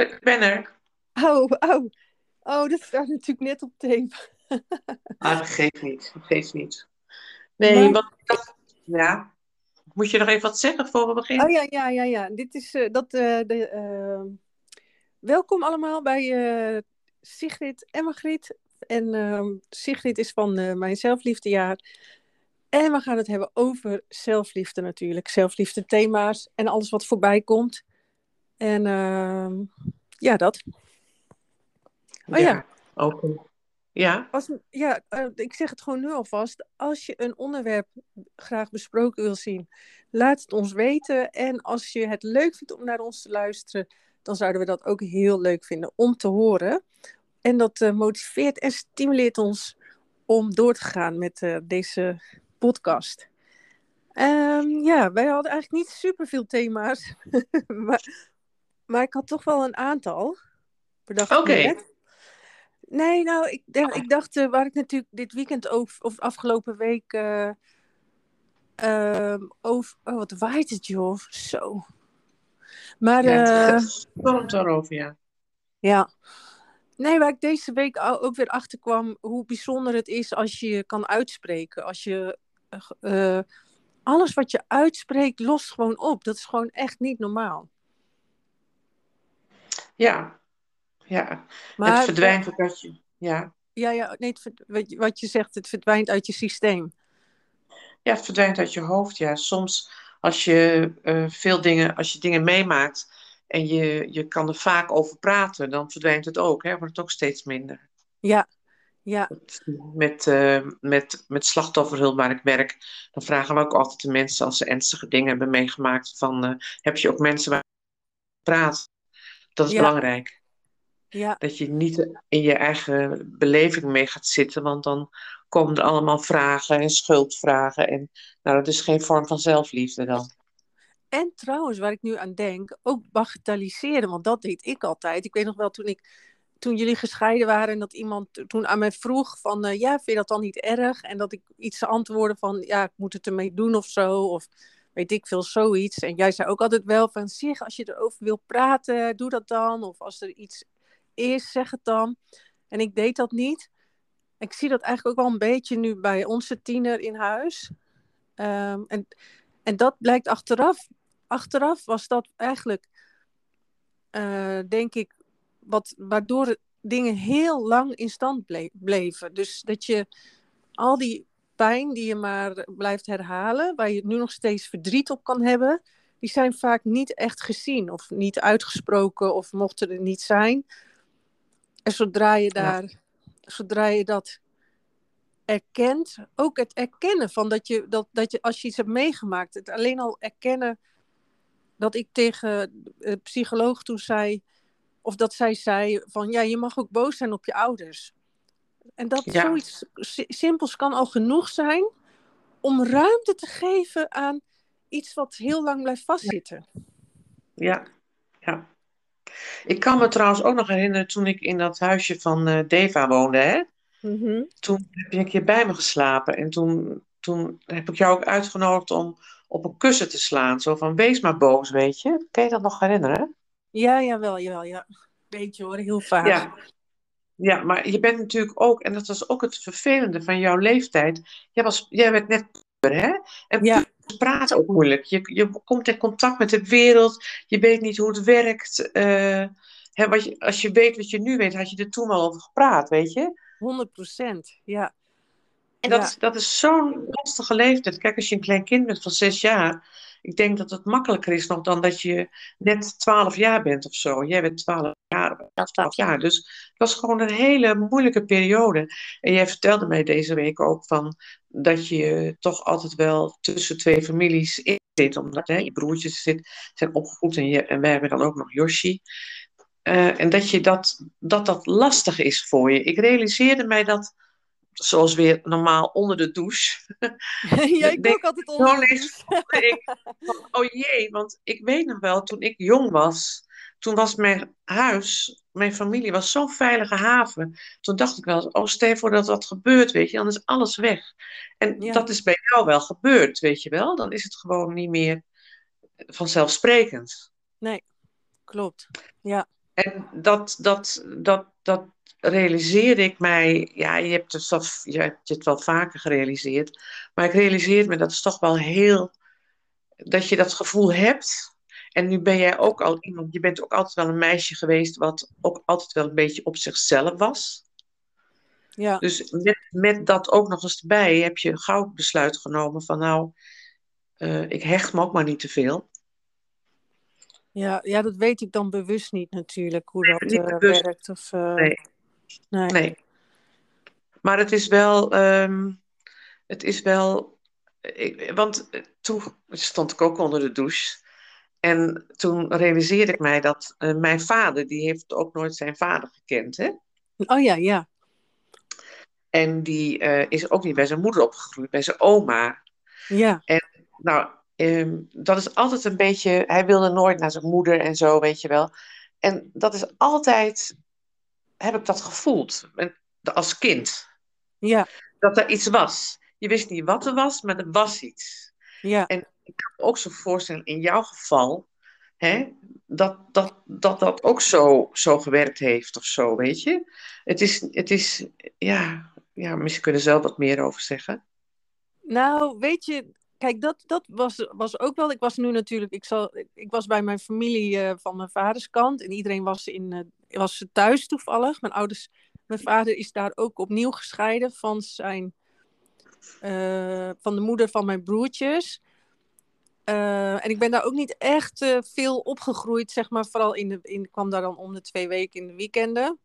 Ik ben er. Oh, oh. Oh, dat staat natuurlijk net op tape. Ah, dat geeft niet. Dat geeft niet. Nee, Maar- want... Ja. Moet je nog even wat zeggen voor we beginnen? Oh ja, ja, ja, ja. Dit is eh, dat. eh, de, eh, welkom allemaal bij Sigrid en Margriet. En ehm, Sigrid is van mijn zelfliefdejaar. En we gaan het hebben over zelfliefde natuurlijk. Zelfliefde thema's en alles wat voorbij komt. En ehm, ja, dat. Oh ja. Oké. Ja, Als, ja, eh, ik zeg het gewoon nu alvast. Als je een onderwerp graag besproken wil zien, laat het ons weten. En als je het leuk vindt om naar ons te luisteren, dan zouden we dat ook heel leuk vinden om te horen. En dat eh, motiveert en stimuleert ons om door te gaan met eh, deze podcast. Ehm, ja, wij hadden eigenlijk niet superveel thema's. maar, maar ik had toch wel een aantal. Oké. Nee, nou, ik, dacht- ik dacht, eh, waar ik natuurlijk dit weekend over, of afgelopen week, eh, ehm, over, oh, wat waait het joh, zo. Maar, ja eh, stormt erover, ja. ja. Nee, waar ik deze week ook weer achter kwam, hoe bijzonder het is als je je kan uitspreken. Als je, alles wat je uitspreekt, lost gewoon op. Dat is gewoon echt niet normaal. Ja, ja. Maar, het verdwijnt ook uit je... Ja. Ja, ja, nee, het wat je- wat je zegt, het verdwijnt uit je systeem. ja, het verdwijnt uit je hoofd, ja. Soms als je eh, veel dingen, als je dingen meemaakt en je, je kan er vaak over praten, dan verdwijnt het ook, hè. Wordt het ook steeds minder. Ja, ja, Met, eh, met, met slachtofferhulp waar ik werk, dan vragen we ook altijd de mensen als ze ernstige dingen hebben meegemaakt, van eh, heb je ook mensen waar je praat? Dat is Ja. belangrijk. ja. Dat je niet in je eigen beleving mee gaat zitten, want dan komen er allemaal vragen en schuldvragen. En nou, dat is geen vorm van zelfliefde dan. En trouwens, waar ik nu aan denk, ook bagatelliseren, want dat deed ik altijd. Ik weet nog wel toen ik toen jullie gescheiden waren en dat iemand toen aan mij vroeg van eh, ja, vind je dat dan niet erg? En dat ik iets antwoordde van ja, ik moet het ermee doen of zo. Of weet ik veel, zoiets. En jij zei ook altijd wel van zeg, als je erover wil praten, doe dat dan. Of als er iets is, zeg het dan. En ik deed dat niet. Ik zie dat eigenlijk ook wel een beetje nu bij onze tiener in huis. Ehm, en, en dat blijkt achteraf. Achteraf was dat eigenlijk, eh, denk ik, wat, waardoor dingen heel lang in stand ble- bleven. Dus dat je al die pijn die je maar blijft herhalen, waar je nu nog steeds verdriet op kan hebben, die zijn vaak niet echt gezien of niet uitgesproken of mochten er niet zijn. En zodra je daar, zodra je dat erkent, ook het erkennen van dat je, dat, dat je als je iets hebt meegemaakt, het alleen al erkennen dat ik tegen de psycholoog toen zei, of dat zij zei van ja, je mag ook boos zijn op je ouders. En dat Ja. zoiets si- simpels kan al genoeg zijn om ruimte te geven aan iets wat heel lang blijft vastzitten. Ja, ja. Ik kan me trouwens ook nog herinneren toen ik in dat huisje van eh, Deva woonde, hè. Mhm. Toen heb je een keer bij me geslapen en toen, toen heb ik jou ook uitgenodigd om op een kussen te slaan. Zo van, wees maar boos, weet je. Kan je dat nog herinneren? Ja, jawel, jawel, ja. Weet je hoor, heel vaak. Ja. Ja, maar je bent natuurlijk ook, en dat was ook het vervelende van jouw leeftijd. Jij, was, jij werd net puber, hè? En Ja. praten ook moeilijk. Je, je komt in contact met de wereld. Je weet niet hoe het werkt. eh, hè, wat je, als je weet wat je nu weet, had je er toen al over gepraat, weet je? 100 procent, ja. En dat, Ja. is, dat is zo'n lastige leeftijd. Kijk, als je een klein kind bent van zes jaar. Ik denk dat het makkelijker is nog dan dat je net twaalf jaar bent of zo. Jij bent twaalf twaalf jaar. Dus het was gewoon een hele moeilijke periode. En jij vertelde mij deze week ook van dat je toch altijd wel tussen twee families in zit. Omdat hè, je broertjes zit, zijn opgevoed en, je, en wij hebben dan ook nog Yoshi. Eh, en dat, je dat, dat dat lastig is voor je. Ik realiseerde mij dat zoals weer normaal onder de douche. ja, ik denk- ook altijd onder. lees ik van, oh jee, want ik weet nog wel, toen ik jong was, toen was mijn huis, mijn familie was zo'n veilige haven. Toen dacht ik wel, eens, oh stel je voor dat gebeurt, weet je, dan is alles weg. En Ja. dat is bij jou wel gebeurd, weet je wel. Dan is het gewoon niet meer vanzelfsprekend. Klopt, ja. En dat, dat, dat, dat realiseerde ik mij, ja, je hebt, het wel, je hebt het wel vaker gerealiseerd, maar ik realiseerde me dat is toch wel heel, dat je dat gevoel hebt. En nu ben jij ook al iemand, je bent ook altijd wel een meisje geweest wat ook altijd wel een beetje op zichzelf was. Ja. Dus met, met dat ook nog eens erbij heb je gauw besluit genomen van nou, uh, ik hecht me ook maar niet te veel. Ja, ja, dat weet ik dan bewust niet natuurlijk, hoe dat uh, werkt. Of, uh, nee. nee. nee. Maar het is wel, um, het is wel, ik, want toen stond ik ook onder de douche. En toen realiseerde ik mij dat uh, mijn vader, die heeft ook nooit zijn vader gekend, hè? Oh ja, ja. En die is ook niet bij zijn moeder opgegroeid, bij zijn oma. Ja. En nou, um, dat is altijd een beetje. Hij wilde nooit naar zijn moeder en zo, weet je wel. En dat is altijd. Heb ik dat gevoeld als kind. Ja. Dat er iets was. Je wist niet wat er was, maar er was iets. Ja. En ik kan me ook zo voorstellen, in jouw geval, hè, dat, dat, dat dat ook zo, zo gewerkt heeft of zo, weet je. Het is, het is ja, ja, misschien kunnen ze zelf wat meer over zeggen. Nou, weet je, kijk, dat, dat was, was ook wel. Ik was nu natuurlijk, ik, zal, ik was bij mijn familie uh, van mijn vaders kant en iedereen was, in, uh, was thuis toevallig. Mijn ouders, mijn vader is daar ook opnieuw gescheiden van zijn, uh, van de moeder van mijn broertjes. En ik ben daar ook niet echt veel opgegroeid, zeg maar. Vooral in de, in, kwam daar dan om de twee weken in de weekenden.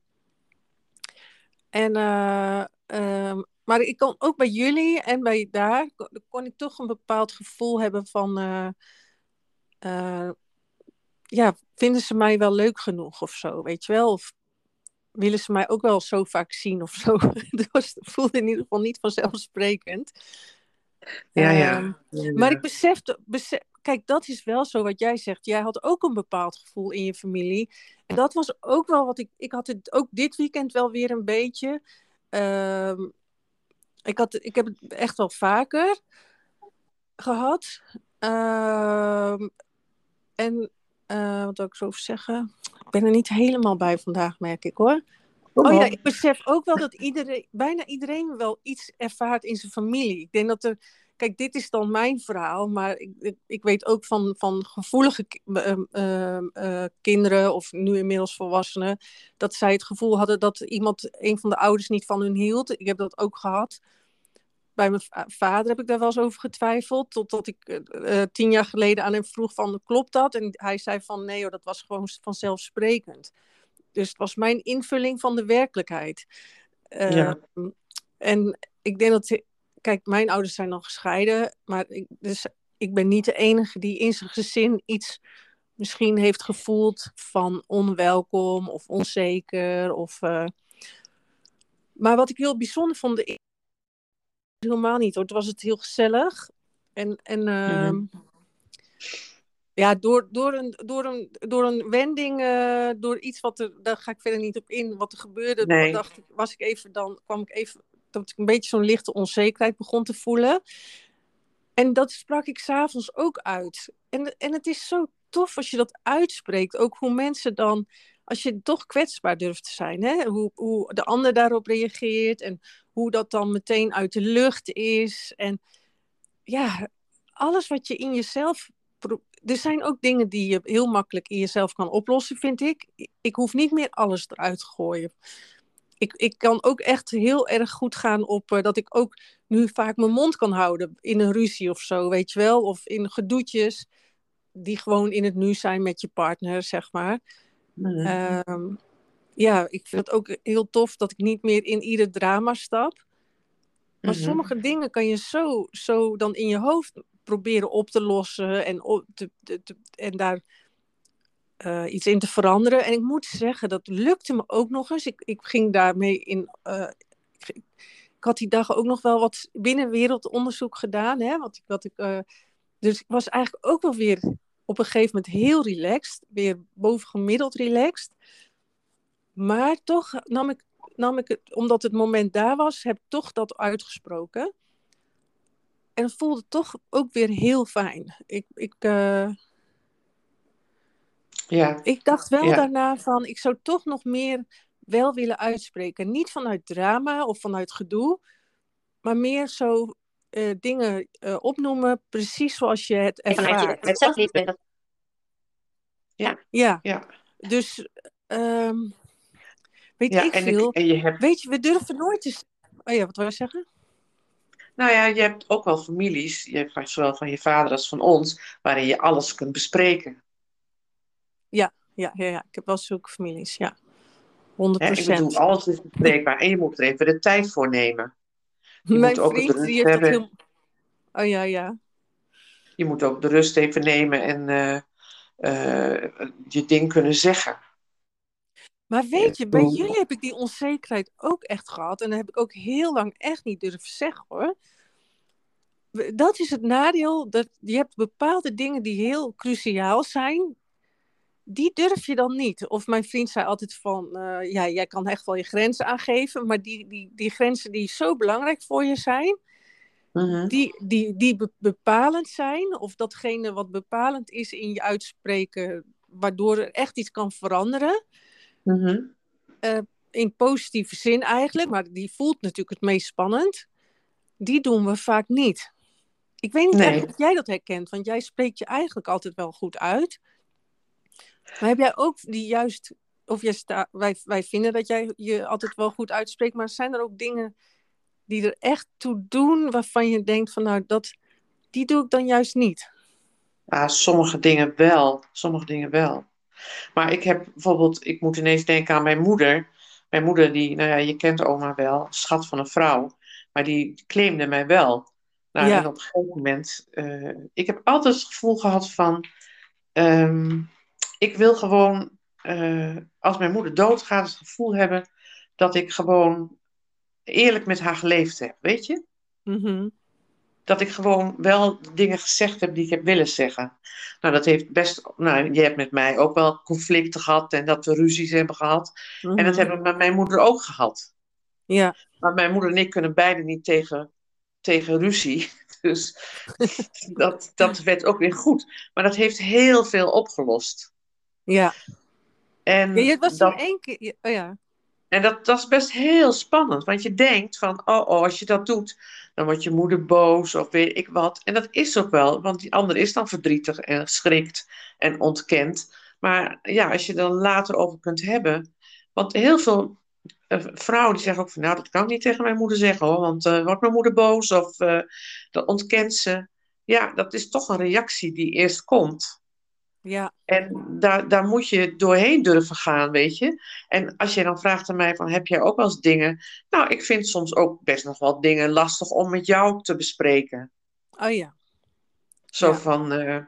En ehm, maar ik kon ook bij jullie en bij daar kon ik toch een bepaald gevoel hebben van, ja, vinden ze mij wel leuk genoeg of zo, weet je wel? Of willen ze mij ook wel zo vaak zien of zo? Dat voelde in ieder geval niet vanzelfsprekend. Ja, ja. Uh, ja. Maar ik besefte, besef, kijk, dat is wel zo wat jij zegt. Jij had ook een bepaald gevoel in je familie. En dat was ook wel wat ik, ik had het ook dit weekend wel weer een beetje. Uh, ik, had, ik heb het echt wel vaker gehad. Uh, en uh, wat wil ik zo over zeggen? Ik ben er niet helemaal bij vandaag, merk ik hoor. Oh ja, ik besef ook wel dat iedereen, bijna iedereen wel iets ervaart in zijn familie. Ik denk dat er, kijk, dit is dan mijn verhaal, maar ik, ik, weet ook van, van gevoelige uh, uh, kinderen, of nu inmiddels volwassenen, dat zij het gevoel hadden dat iemand, een van de ouders niet van hun hield. Ik heb dat ook gehad bij mijn vader heb ik daar wel eens over getwijfeld. Totdat ik uh, tien jaar geleden aan hem vroeg van, klopt dat? En hij zei van, nee hoor, dat was gewoon vanzelfsprekend. Dus het was mijn invulling van de werkelijkheid. Uh, ja. En ik denk dat, kijk, mijn ouders zijn dan gescheiden. Maar ik, dus ik ben niet de enige die in zijn gezin iets misschien heeft gevoeld van onwelkom of onzeker. Of, uh... Maar wat ik heel bijzonder vond, helemaal niet hoor. Toen was het heel gezellig. En, en uh, mm-hmm. Ja, door, door, een, door, een, door een wending, uh, door iets wat er, daar ga ik verder niet op in, wat er gebeurde, nee. dacht ik, was ik even dan, kwam ik even, dat ik een beetje zo'n lichte onzekerheid begon te voelen. En dat sprak ik s'avonds ook uit. En, en het is zo tof als je dat uitspreekt. Ook hoe mensen dan, als je toch kwetsbaar durft te zijn, hè? Hoe, hoe de ander daarop reageert en hoe dat dan meteen uit de lucht is. En ja, alles wat je in jezelf. Er zijn ook dingen die je heel makkelijk in jezelf kan oplossen, vind ik. Ik hoef niet meer alles eruit te gooien. Ik, ik kan ook echt heel erg goed gaan op uh, dat ik ook nu vaak mijn mond kan houden in een ruzie of zo, weet je wel. Of in gedoetjes die gewoon in het nu zijn met je partner, zeg maar. Mm-hmm. Um, ja, ik vind het ook heel tof dat ik niet meer in ieder drama stap. Maar mm-hmm. sommige dingen kan je zo, zo dan in je hoofd proberen op te lossen en, op te, en daar uh, iets in te veranderen. En ik moet zeggen, dat lukte me ook nog eens. Ik, ik ging daarmee in. Uh, ik, ik, had die dagen ook nog wel wat binnenwereldonderzoek gedaan. Hè, wat, wat ik, uh, dus ik was eigenlijk ook wel weer op een gegeven moment heel relaxed. Weer bovengemiddeld relaxed. Maar toch nam ik, nam ik het, omdat het moment daar was, heb ik toch dat uitgesproken. En het voelde toch ook weer heel fijn. Ik, ik, uh... Ja, Ik dacht wel ja, daarna van, ik zou toch nog meer wel willen uitspreken. Niet vanuit drama of vanuit gedoe, maar meer zo eh, dingen eh, opnoemen, precies zoals je het ervaart. het zelf niet bent. Ja, Ja, dus ehm, weet ja ik en, veel. ik, en je hebt, Weet je, we durven nooit eens. Oh ja, wat wil je zeggen? Nou ja, je hebt ook wel families, je hebt zowel van je vader als van ons, waarin je alles kunt bespreken. Ja, ja, ja, ja. ik heb wel zulke families, ja. 100 Hè? Ik bedoel, alles is bespreekbaar en je moet er even de tijd voor nemen. Je Mijn moet ook vriend, de die rust heeft hebben. heel... Oh ja, ja. Je moet ook de rust even nemen en eh, eh, je ding kunnen zeggen. Maar weet je, bij jullie heb ik die onzekerheid ook echt gehad. En dat heb ik ook heel lang echt niet durven zeggen hoor. Dat is het nadeel. Dat je hebt bepaalde dingen die heel cruciaal zijn. Die durf je dan niet. Of mijn vriend zei altijd van, eh, ja, jij kan echt wel je grenzen aangeven. Maar die, die, die grenzen die zo belangrijk voor je zijn, Mhm. die, die, die be- bepalend zijn. Of datgene wat bepalend is in je uitspreken, waardoor er echt iets kan veranderen Mhm. in positieve zin eigenlijk, maar die voelt natuurlijk het meest spannend. Die doen we vaak niet. Ik weet niet Nee. of jij dat herkent, want jij spreekt je eigenlijk altijd wel goed uit. Maar heb jij ook die juist, of jij sta, wij, wij vinden dat jij je altijd wel goed uitspreekt, maar zijn er ook dingen die er echt toe doen waarvan je denkt van nou, dat, die doe ik dan juist niet? Ah, sommige dingen wel, sommige dingen wel. Maar ik heb bijvoorbeeld, ik moet ineens denken aan mijn moeder. Mijn moeder, die, nou ja, je kent oma wel, schat van een vrouw, maar die claimde mij wel. Nou, Ja. en op een gegeven moment, eh, ik heb altijd het gevoel gehad van, ehm, ik wil gewoon, eh, als mijn moeder doodgaat, het gevoel hebben dat ik gewoon eerlijk met haar geleefd heb, weet je? Mhm. Dat ik gewoon wel dingen gezegd heb die ik heb willen zeggen. Nou, dat heeft best. Nou, je hebt met mij ook wel conflicten gehad en dat we ruzies hebben gehad. En dat Mhm. hebben we met mijn moeder ook gehad. Ja, Maar mijn moeder en ik kunnen beide niet tegen, tegen ruzie. Dus dat, dat werd ook weer goed. Maar dat heeft heel veel opgelost. ja. En ja je was dat, toen één keer, oh ja. En dat, dat is best heel spannend, want je denkt van, oh, oh, als je dat doet, dan wordt je moeder boos of weet ik wat. En dat is ook wel, want die ander is dan verdrietig en geschrikt en ontkent. Maar ja, als je er dan later over kunt hebben. Want heel veel eh, vrouwen die zeggen ook van, nou, dat kan ik niet tegen mijn moeder zeggen hoor, want eh, wordt mijn moeder boos of eh, dat ontkent ze. Ja, dat is toch een reactie die eerst komt. Ja, En daar, daar moet je doorheen durven gaan, weet je. En als je dan vraagt aan mij van, heb jij ook wel eens dingen... Nou, ik vind soms ook best nog wel dingen lastig om met jou te bespreken. oh ja. Zo Ja. van, eh,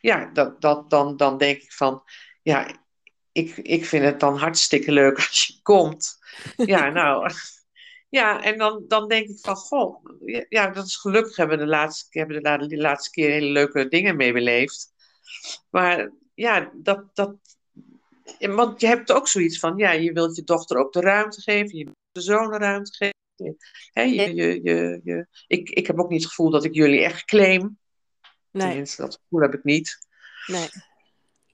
ja, dat, dat, dan, dan denk ik van, ja, ik, ik vind het dan hartstikke leuk als je komt. Ja, nou, ja, en dan, dan denk ik van, goh, ja, dat is gelukkig hebben we de laatste, hebben de, de laatste keer hele leuke dingen mee beleefd. Maar ja, dat, dat, want je hebt ook zoiets van, ja, je wilt je dochter ook de ruimte geven, je wilt de zoon ruimte geven. Hè, je, je, je, je, ik, ik heb ook niet het gevoel dat ik jullie echt claim. Nee, Tenminste, dat gevoel heb ik niet. nee.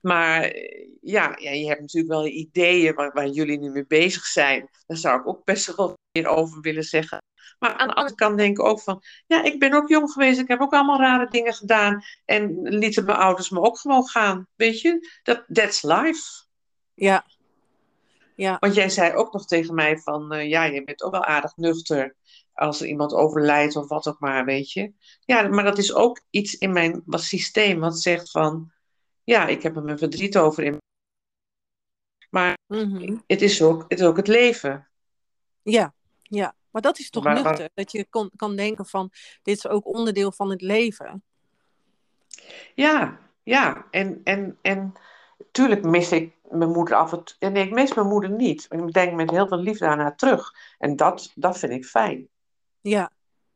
Maar ja, ja, je hebt natuurlijk wel ideeën waar, waar jullie nu mee bezig zijn. Daar zou ik ook best wel over willen zeggen. Maar aan de andere kant denk ik ook van, ja, ik ben ook jong geweest. Ik heb ook allemaal rare dingen gedaan. En lieten mijn ouders me ook gewoon gaan. Weet je, dat that's life. Ja, ja, Want jij zei ook nog tegen mij van, eh, ja, je bent ook wel aardig nuchter als er iemand overlijdt of wat ook maar, weet je. Ja, maar dat is ook iets in mijn wat systeem wat zegt van, ja, ik heb er mijn verdriet over in. Maar mhm. het is ook het, is ook het leven. ja, ja. Maar dat is toch Maar- maar- nuchter, dat je kon, kan denken van, dit is ook onderdeel van het leven. Ja, ja. En, en, en tuurlijk mis ik mijn moeder af en toe. Nee, ik mis mijn moeder niet. Ik denk met heel veel liefde aan haar terug. En dat, dat vind ik fijn. Ja,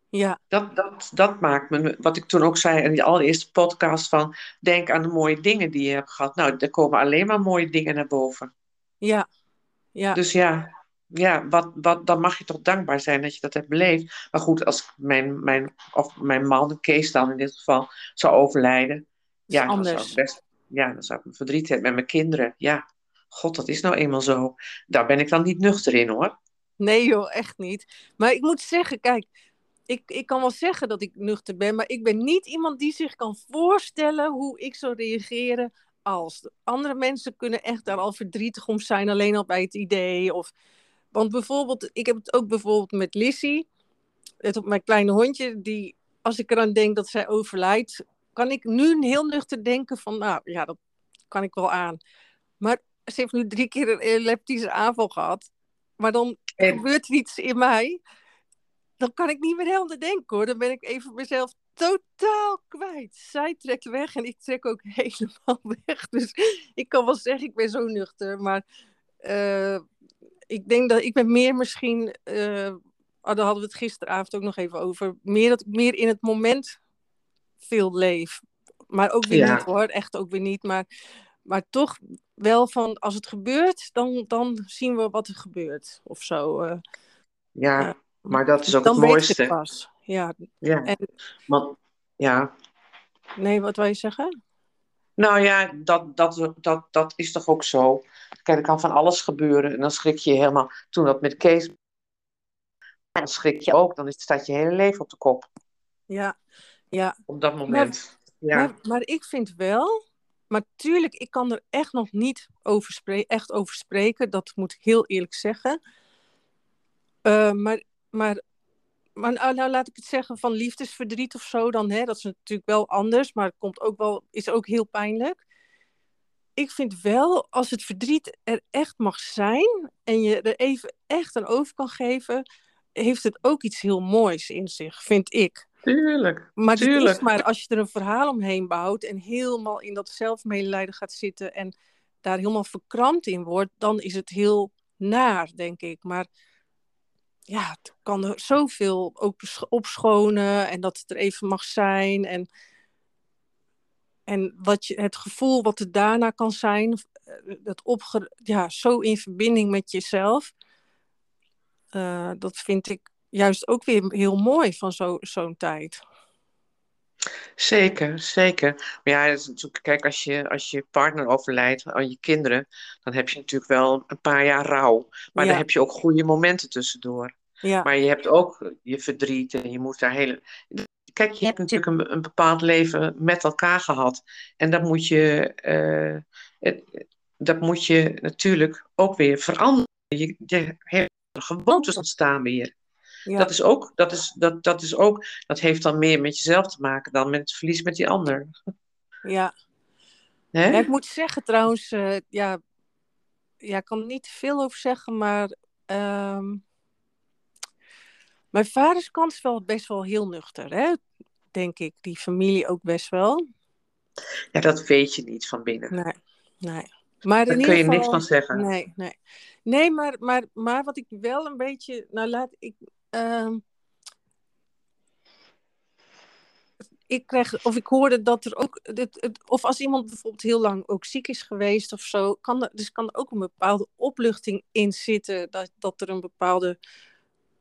ja, Dat, dat, dat maakt me, wat ik toen ook zei in die allereerste podcast, van denk aan de mooie dingen die je hebt gehad. Nou, er komen alleen maar mooie dingen naar boven. ja, ja, Dus ja, ja wat, wat, dan mag je toch dankbaar zijn dat je dat hebt beleefd. Maar goed, als mijn, mijn, of mijn man, Kees dan in dit geval, zou overlijden. Ja, dan zou ik best, ja, dan zou ik mijn verdriet hebben met mijn kinderen. Ja, god, dat is nou eenmaal zo. Daar ben ik dan niet nuchter in hoor. Nee joh, echt niet. Maar ik moet zeggen, kijk, ik, ik kan wel zeggen dat ik nuchter ben, maar ik ben niet iemand die zich kan voorstellen hoe ik zou reageren als. Andere mensen kunnen echt daar al verdrietig om zijn, alleen al bij het idee. Of, want bijvoorbeeld, ik heb het ook bijvoorbeeld met Lissy, het op mijn kleine hondje, die als ik eraan denk dat zij overlijdt, kan ik nu heel nuchter denken van, nou ja, dat kan ik wel aan. Maar ze heeft nu drie keer een epileptische aanval gehad. Maar dan gebeurt er iets in mij. Dan kan ik niet meer helder denken hoor. Dan ben ik even mezelf totaal kwijt. Zij trekt weg en ik trek ook helemaal weg. Dus ik kan wel zeggen, ik ben zo nuchter. Maar uh, ik denk dat ik ben meer misschien. Uh, oh, daar hadden we het gisteravond ook nog even over. Meer, dat, meer in het moment veel leef. Maar ook weer niet hoor. Echt ook weer niet. Maar, maar toch wel van als het gebeurt, dan, dan zien we wat er gebeurt. Of zo. Uh, ja, maar dat is ook het mooiste. Het pas. Ja. ja. En, Want, ja. Nee, wat wil je zeggen? Nou ja, dat, dat, dat, dat is toch ook zo. Kijk, er kan van alles gebeuren. En dan schrik je helemaal. Toen dat met Kees. Dan schrik je ook. Dan staat je hele leven op de kop. Ja, ja. Op dat moment. Maar, ja. maar, maar ik vind wel. Maar tuurlijk, ik kan er echt nog niet over, spreken, echt over spreken. Dat moet ik heel eerlijk zeggen. Uh, maar, maar maar nou, nou, laat ik het zeggen van liefdesverdriet of zo dan. Hè, dat is natuurlijk wel anders, maar het komt ook wel, is ook heel pijnlijk. Ik vind wel, als het verdriet er echt mag zijn en je er even echt aan over kan geven, heeft het ook iets heel moois in zich, vind ik. Tuurlijk. Maar, tuurlijk. Is maar als je er een verhaal omheen bouwt en helemaal in dat zelfmedelijden gaat zitten en daar helemaal verkrampt in wordt, dan is het heel naar, denk ik. Maar ja, het kan er zoveel ook opschonen en dat het er even mag zijn. En, en wat je, het gevoel wat er daarna kan zijn, eh, dat opge, ja, zo in verbinding met jezelf, uh, dat vind ik juist ook weer heel mooi van zo, zo'n tijd. Zeker, zeker. Maar ja, is natuurlijk, kijk, als je, als je partner overlijdt aan je kinderen, dan heb je natuurlijk wel een paar jaar rouw. Maar ja. dan heb je ook goede momenten tussendoor. Ja. Maar je hebt ook je verdriet en je moet daar hele. Kijk, je hebt natuurlijk een, een bepaald leven met elkaar gehad. En dat moet je, uh, dat moet je natuurlijk ook weer veranderen. Je, je hebt gewoontes ontstaan weer. Ja. Dat, is ook, dat, is, dat, dat is ook, dat heeft dan meer met jezelf te maken dan met het verlies met die ander. Ja. ja ik moet zeggen trouwens, uh, ja, ja, ik kan er niet veel over zeggen, maar uh, mijn vaders kant is wel best wel heel nuchter, hè? denk ik. Die familie ook best wel. Ja, dat weet je niet van binnen. Nee, nee. Maar Daar kun je niks van zeggen. Nee, nee. Nee, maar, maar, maar wat ik wel een beetje... Nou, laat ik... Uh, ik kreeg, of ik hoorde dat er ook, het, het, of als iemand bijvoorbeeld heel lang ook ziek is geweest of zo, kan er, dus kan er ook een bepaalde opluchting in zitten, dat, dat er een bepaalde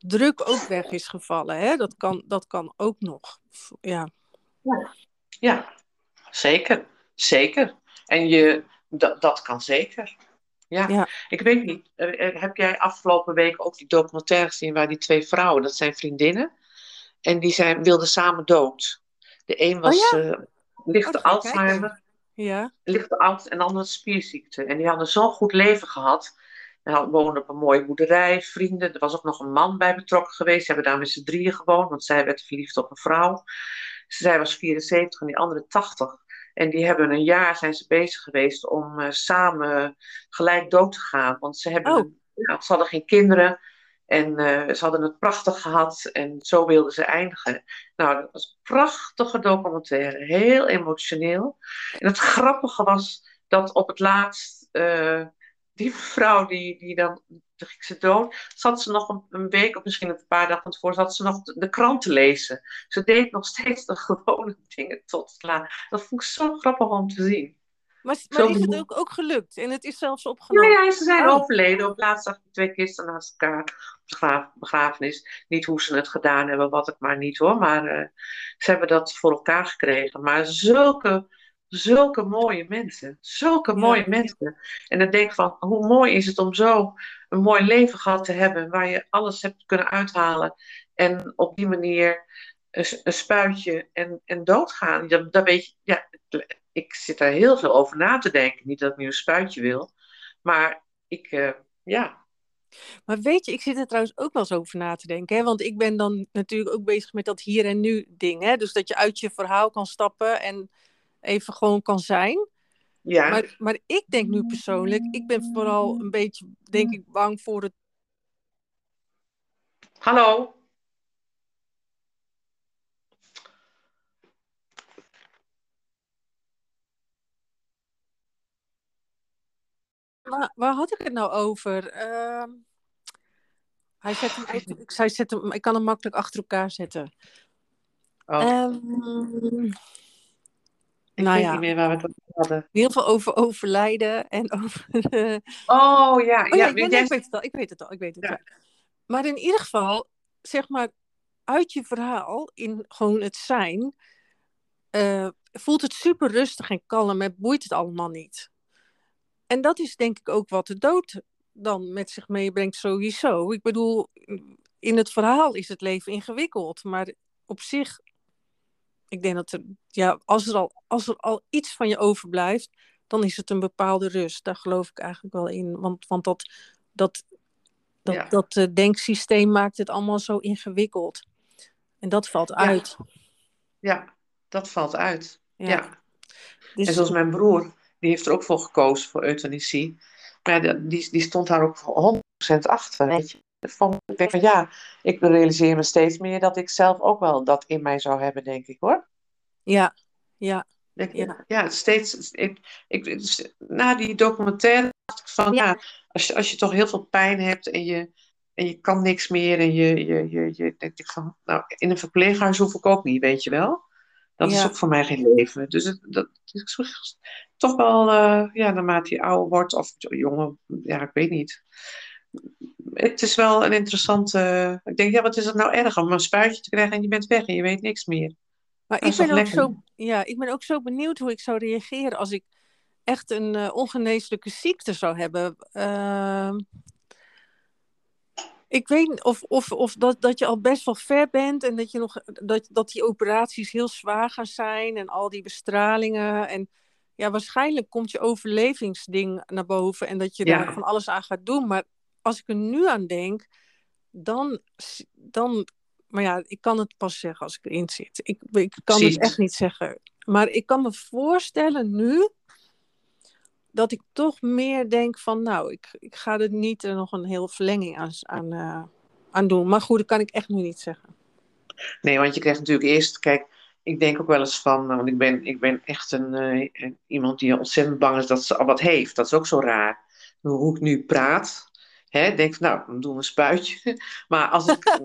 druk ook weg is gevallen. Hè? Dat, kan, dat kan ook nog. Ja. ja. Ja, zeker. Zeker. En je, dat, dat kan zeker. Ja. ja. ik weet niet. Eh, eh, heb jij afgelopen week ook die documentaire gezien waar die twee vrouwen, dat zijn vriendinnen, en die zijn, wilden samen dood. De een was oh, ja. uh, lichte oh, Alzheimer, ja. lichte oud en de andere spierziekte. En die hadden zo'n goed leven gehad. Hij woonde op een mooie boerderij, vrienden. Er was ook nog een man bij betrokken geweest. Ze hebben daar met z'n drieën gewoond, want zij werd verliefd op een vrouw. Zij was 74 en die andere 80. En die hebben een jaar zijn ze bezig geweest om uh, samen gelijk dood te gaan. Want ze, hebben, oh. ja, ze hadden geen kinderen. En uh, ze hadden het prachtig gehad en zo wilden ze eindigen. Nou, dat was een prachtige documentaire, heel emotioneel. En het grappige was dat op het laatst uh, die vrouw die, die dan, de Griekse dood, zat ze nog een, een, week of misschien een paar dagen voor, zat ze nog de, de krant te lezen. Ze deed nog steeds de gewone dingen tot laat. Dat vond ik zo grappig om te zien. Maar, maar is het ook, ook gelukt? En het is zelfs opgenomen? Ja, ja ze zijn oh. overleden. Op laatst zag ik twee kisten naast elkaar op de begrafenis. Niet hoe ze het gedaan hebben, wat het maar niet hoor. Maar uh, ze hebben dat voor elkaar gekregen. Maar zulke zulke mooie mensen. Zulke mooie mensen. En dan denk ik van, hoe mooi is het om zo een mooi leven gehad te hebben, waar je alles hebt kunnen uithalen. En op die manier een, een spuitje en, en doodgaan. Dan, dan weet je, ja, ik zit daar heel veel over na te denken. Niet dat ik nu een spuitje wil, maar ik, uh, ja, maar weet je, ik zit er trouwens ook wel eens over na te denken. Hè? Want ik ben dan natuurlijk ook bezig met dat hier en nu ding. Hè? Dus dat je uit je verhaal kan stappen en even gewoon kan zijn. Ja. Maar, maar ik denk nu persoonlijk, ik ben vooral een beetje, denk ik, bang voor het. Hallo. Maar waar had ik het nou over? Uh, hij zet hem, ik, hij zet hem, ik kan hem makkelijk achter elkaar zetten. Oh. Um, ik nou weet ja. niet meer waar we het over hadden. Heel veel over overlijden en over... Oh ja, oh, ja, ik, weet het al, ik weet het al, ik weet het ja. Maar in ieder geval, zeg maar, uit je verhaal, in gewoon het zijn, uh, voelt het super rustig en kalm en boeit het allemaal niet. En dat is denk ik ook wat de dood dan met zich meebrengt sowieso. Ik bedoel, in het verhaal is het leven ingewikkeld, maar op zich, ik denk dat er, ja, als er al, als er al iets van je overblijft, dan is het een bepaalde rust. Daar geloof ik eigenlijk wel in, want, want dat, dat, dat, dat uh, denksysteem maakt het allemaal zo ingewikkeld. En dat valt uit. Ja, dat valt uit. Ja. Dus... En zoals mijn broer, die heeft er ook voor gekozen voor euthanasie. Maar die, die stond daar ook 100% achter. Weet je. Van, ik denk van ja, ik realiseer me steeds meer dat ik zelf ook wel dat in mij zou hebben, denk ik hoor. Ja, ja. ja. ja, steeds. Ik, ik, na die documentaire dacht ik van ja, als, je, als je toch heel veel pijn hebt en je, en je kan niks meer en je, je, je, je denk ik van, nou, in een verpleeghuis hoef ik ook niet, weet je wel. Dat is ook voor mij geen leven. Dus het, dat is toch wel, uh, ja, naarmate je ouder wordt, of jonger, ja, ik weet niet. Het is wel een interessante. Ik denk, ja, wat is het nou erg om een spuitje te krijgen en je bent weg en je weet niks meer. Maar ik ben, ook zo, ja, ik ben ook zo benieuwd hoe ik zou reageren als ik echt een uh, ongeneeslijke ziekte zou hebben. Uh, ik weet of, of, of dat, dat je al best wel ver bent en dat, je nog, dat, dat die operaties heel zwaar gaan zijn en al die bestralingen. En ja, waarschijnlijk komt je overlevingsding naar boven en dat je daar van alles aan gaat doen. Maar als ik er nu aan denk, dan, dan maar ja, ik kan het pas zeggen als ik erin zit. Ik, ik kan het echt niet zeggen. Maar ik kan me voorstellen nu dat ik toch meer denk van, nou, ik, ik ga er niet uh, nog een heel verlenging aan, aan, uh, aan doen. Maar goed, dat kan ik echt nu niet zeggen. Nee, want je krijgt natuurlijk eerst, kijk, ik denk ook wel eens van, want ik ben, ik ben echt een, uh, iemand die ontzettend bang is dat ze al wat heeft. Dat is ook zo raar. Hoe ik nu praat, hè, denk van, nou, dan doen we een spuitje. Maar als ik,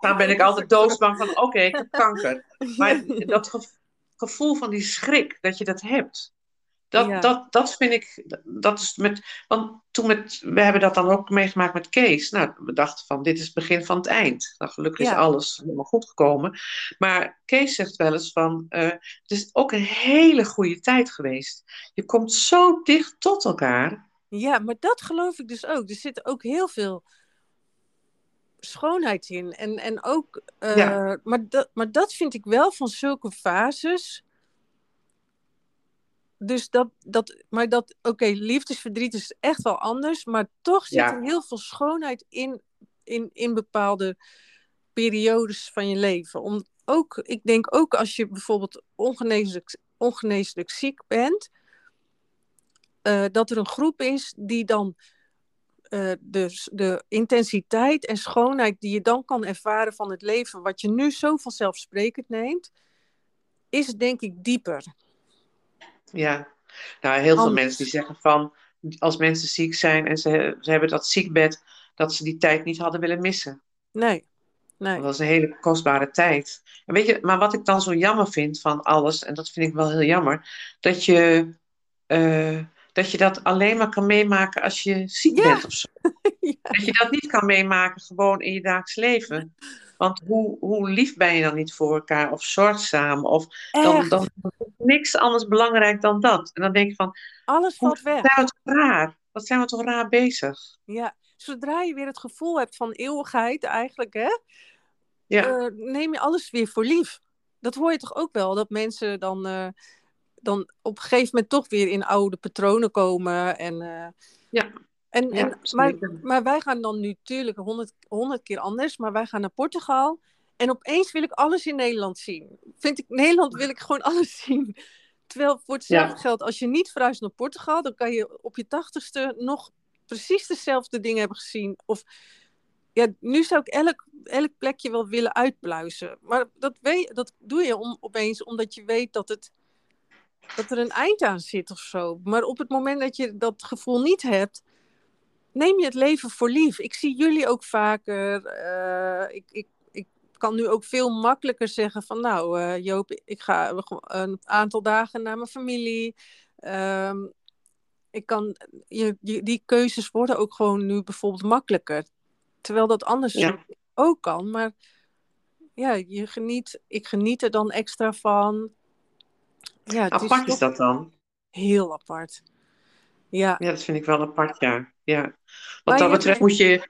dan ben ik altijd doodsbang van, oké, ik heb kanker. Maar dat gevoel van die schrik, dat je dat hebt. Dat, dat, dat vind ik, dat is met, want toen met, we hebben dat dan ook meegemaakt met Kees. Nou, we dachten van, dit is het begin van het eind. Nou, gelukkig is alles helemaal goed gekomen. Maar Kees zegt wel eens van, uh, het is ook een hele goede tijd geweest. Je komt zo dicht tot elkaar. Ja, maar dat geloof ik dus ook. Er zit ook heel veel schoonheid in. En, en ook, uh, maar, dat, maar dat vind ik wel van zulke fases dus dat, dat maar dat, oké, liefdesverdriet is echt wel anders, maar toch zit er heel veel schoonheid in, in, in bepaalde periodes van je leven. Om, ook, ik denk ook als je bijvoorbeeld ongeneeslijk, ongeneeslijk ziek bent, uh, dat er een groep is die dan uh, de, de intensiteit en schoonheid die je dan kan ervaren van het leven, wat je nu zo vanzelfsprekend neemt, is denk ik dieper. Ja, nou, heel veel mensen die zeggen van, als mensen ziek zijn en ze, ze hebben dat ziekbed, dat ze die tijd niet hadden willen missen. Nee. Nee. Dat was een hele kostbare tijd. En weet je, maar wat ik dan zo jammer vind van alles, en dat vind ik wel heel jammer, dat je, uh, dat, je dat alleen maar kan meemaken als je ziek bent of zo. Dat je dat niet kan meemaken gewoon in je dagelijks leven. Want hoe, hoe lief ben je dan niet voor elkaar? Of zorgzaam? Of dan, dan is niks anders belangrijk dan dat. En dan denk je van... Alles valt weg. Wat zijn we toch raar? Wat zijn we toch raar bezig? Ja, zodra je weer het gevoel hebt van eeuwigheid eigenlijk, hè? Ja. Uh, neem je alles weer voor lief. Dat hoor je toch ook wel, dat mensen dan, uh, dan op een gegeven moment toch weer in oude patronen komen. En, uh, ja. En, en, maar, maar wij gaan dan nu natuurlijk honderd, keer anders, maar wij gaan naar Portugal. En opeens wil ik alles in Nederland zien. Vind ik, Nederland wil ik gewoon alles zien. Terwijl voor hetzelfde ja. geld, als je niet verhuist naar Portugal, dan kan je op je tachtigste nog precies dezelfde dingen hebben gezien. Of ja, nu zou ik elk, elk plekje wel willen uitpluizen. Maar dat, weet, dat doe je om, opeens omdat je weet dat, het, dat er een eind aan zit of zo. Maar op het moment dat je dat gevoel niet hebt, neem je het leven voor lief. Ik zie jullie ook vaker. Uh, ik, ik, ik kan nu ook veel makkelijker zeggen van nou uh, Joop, ik ga een aantal dagen naar mijn familie. Um, ik kan, je, je, die keuzes worden ook gewoon nu bijvoorbeeld makkelijker. Terwijl dat anders ja. ook kan. Maar ja, je geniet, ik geniet er dan extra van. Ja, apart is, is dat dan? Heel apart. Ja. ja, dat vind ik wel apart, ja. ja. Wat dat betreft moet je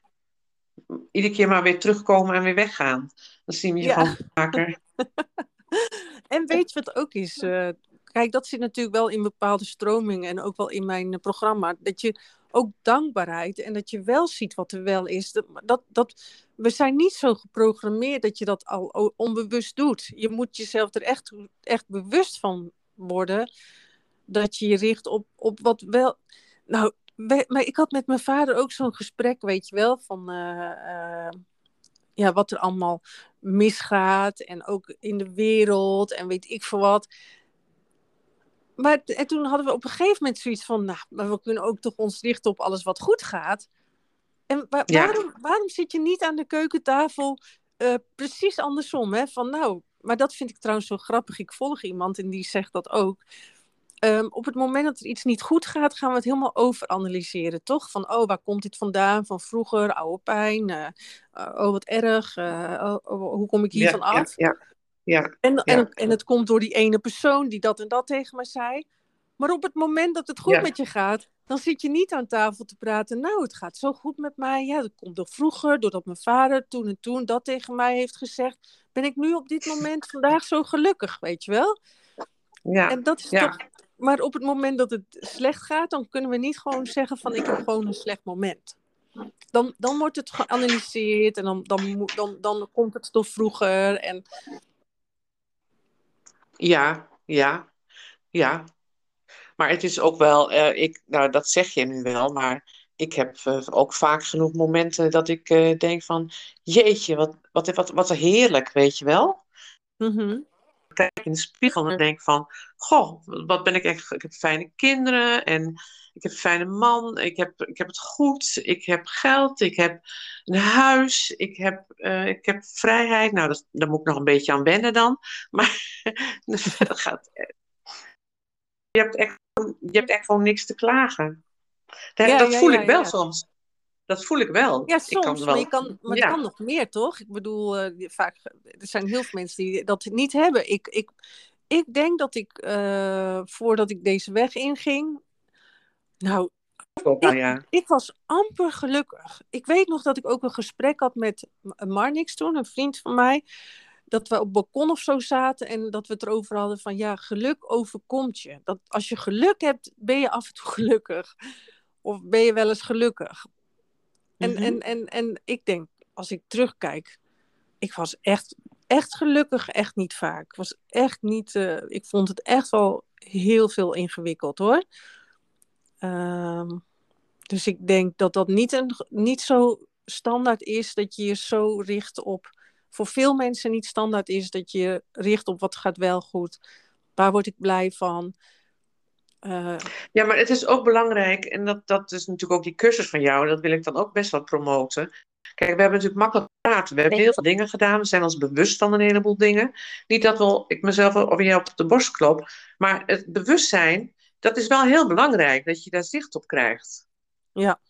iedere keer maar weer terugkomen en weer weggaan. Dan zien we je ja. gewoon vaker. en weet je wat ook is? Uh, kijk, dat zit natuurlijk wel in bepaalde stromingen en ook wel in mijn programma. Dat je ook dankbaarheid en dat je wel ziet wat er wel is. Dat, dat, we zijn niet zo geprogrammeerd dat je dat al onbewust doet. Je moet jezelf er echt, echt bewust van worden dat je je richt op, op wat wel. Nou, maar ik had met mijn vader ook zo'n gesprek, weet je wel, van uh, uh, ja, wat er allemaal misgaat en ook in de wereld en weet ik veel wat. Maar en toen hadden we op een gegeven moment zoiets van, nou, maar we kunnen ook toch ons richten op alles wat goed gaat. En ja. waarom, waarom zit je niet aan de keukentafel uh, precies andersom? Hè? Van nou, maar dat vind ik trouwens zo grappig. Ik volg iemand en die zegt dat ook. Um, op het moment dat er iets niet goed gaat, gaan we het helemaal overanalyseren, toch? Van, oh, waar komt dit vandaan? Van vroeger, oude pijn. Uh, oh, wat erg. Uh, oh, hoe kom ik hiervan ja, af? Ja, ja, en. En, en het komt door die ene persoon die dat en dat tegen me zei. Maar op het moment dat het goed met je gaat, dan zit je niet aan tafel te praten. Nou, het gaat zo goed met mij. Ja, dat komt door vroeger, doordat mijn vader toen en toen dat tegen mij heeft gezegd. Ben ik nu op dit moment vandaag zo gelukkig, weet je wel? Ja. En dat is toch maar op het moment dat het slecht gaat, dan kunnen we niet gewoon zeggen van ik heb gewoon een slecht moment. Dan, dan wordt het geanalyseerd en dan, dan, dan, dan komt het door vroeger. En... Ja, ja, ja. Maar het is ook wel, uh, ik, nou dat zeg je nu wel, maar ik heb uh, ook vaak genoeg momenten dat ik uh, denk van, jeetje, wat, wat, wat, wat heerlijk, weet je wel? Mm kijk in de spiegel en denk van, goh, wat ben ik echt, ik heb fijne kinderen en ik heb een fijne man, ik heb, ik heb het goed, ik heb geld, ik heb een huis, ik heb, uh, ik heb vrijheid. Nou, dat, daar moet ik nog een beetje aan wennen dan. Maar dat gaat. Je hebt, echt, je hebt echt gewoon niks te klagen. Dat, ja, dat ja, voel ja, ik wel soms. Dat voel ik wel. Ja, Ik soms, kan wel- maar, je kan, maar Ja. het kan nog meer, toch? Ik bedoel, eh, vaak, er zijn heel veel mensen die dat niet hebben. Ik, ik, ik denk dat ik, eh, voordat ik deze weg inging, nou, Nou ja. ik was amper gelukkig. Ik weet nog dat ik ook een gesprek had met Marnix toen, een vriend van mij. Dat we op het balkon of zo zaten en dat we het erover hadden van ja, geluk overkomt je. Dat als je geluk hebt, ben je af en toe gelukkig. Of ben je wel eens gelukkig. En, Mhm. en, en, en ik denk, als ik terugkijk, ik was echt, echt gelukkig, echt niet vaak. Ik was echt niet, eh, ik vond het echt wel heel veel ingewikkeld hoor. Ehm, dus ik denk dat dat niet, een, niet zo standaard is dat je je zo richt op, voor veel mensen niet standaard is dat je je richt op wat gaat wel goed. Waar word ik blij van? Eh, Ja, maar het is ook belangrijk, en dat, dat is natuurlijk ook die cursus van jou, dat wil ik dan ook best wel promoten. Kijk, we hebben natuurlijk makkelijk praten. We hebben heel veel dingen gedaan. We zijn ons bewust van een heleboel dingen. Niet dat wel ik mezelf of jij op de borst klop, maar het bewustzijn, dat is wel heel belangrijk, dat je daar zicht op krijgt. ja.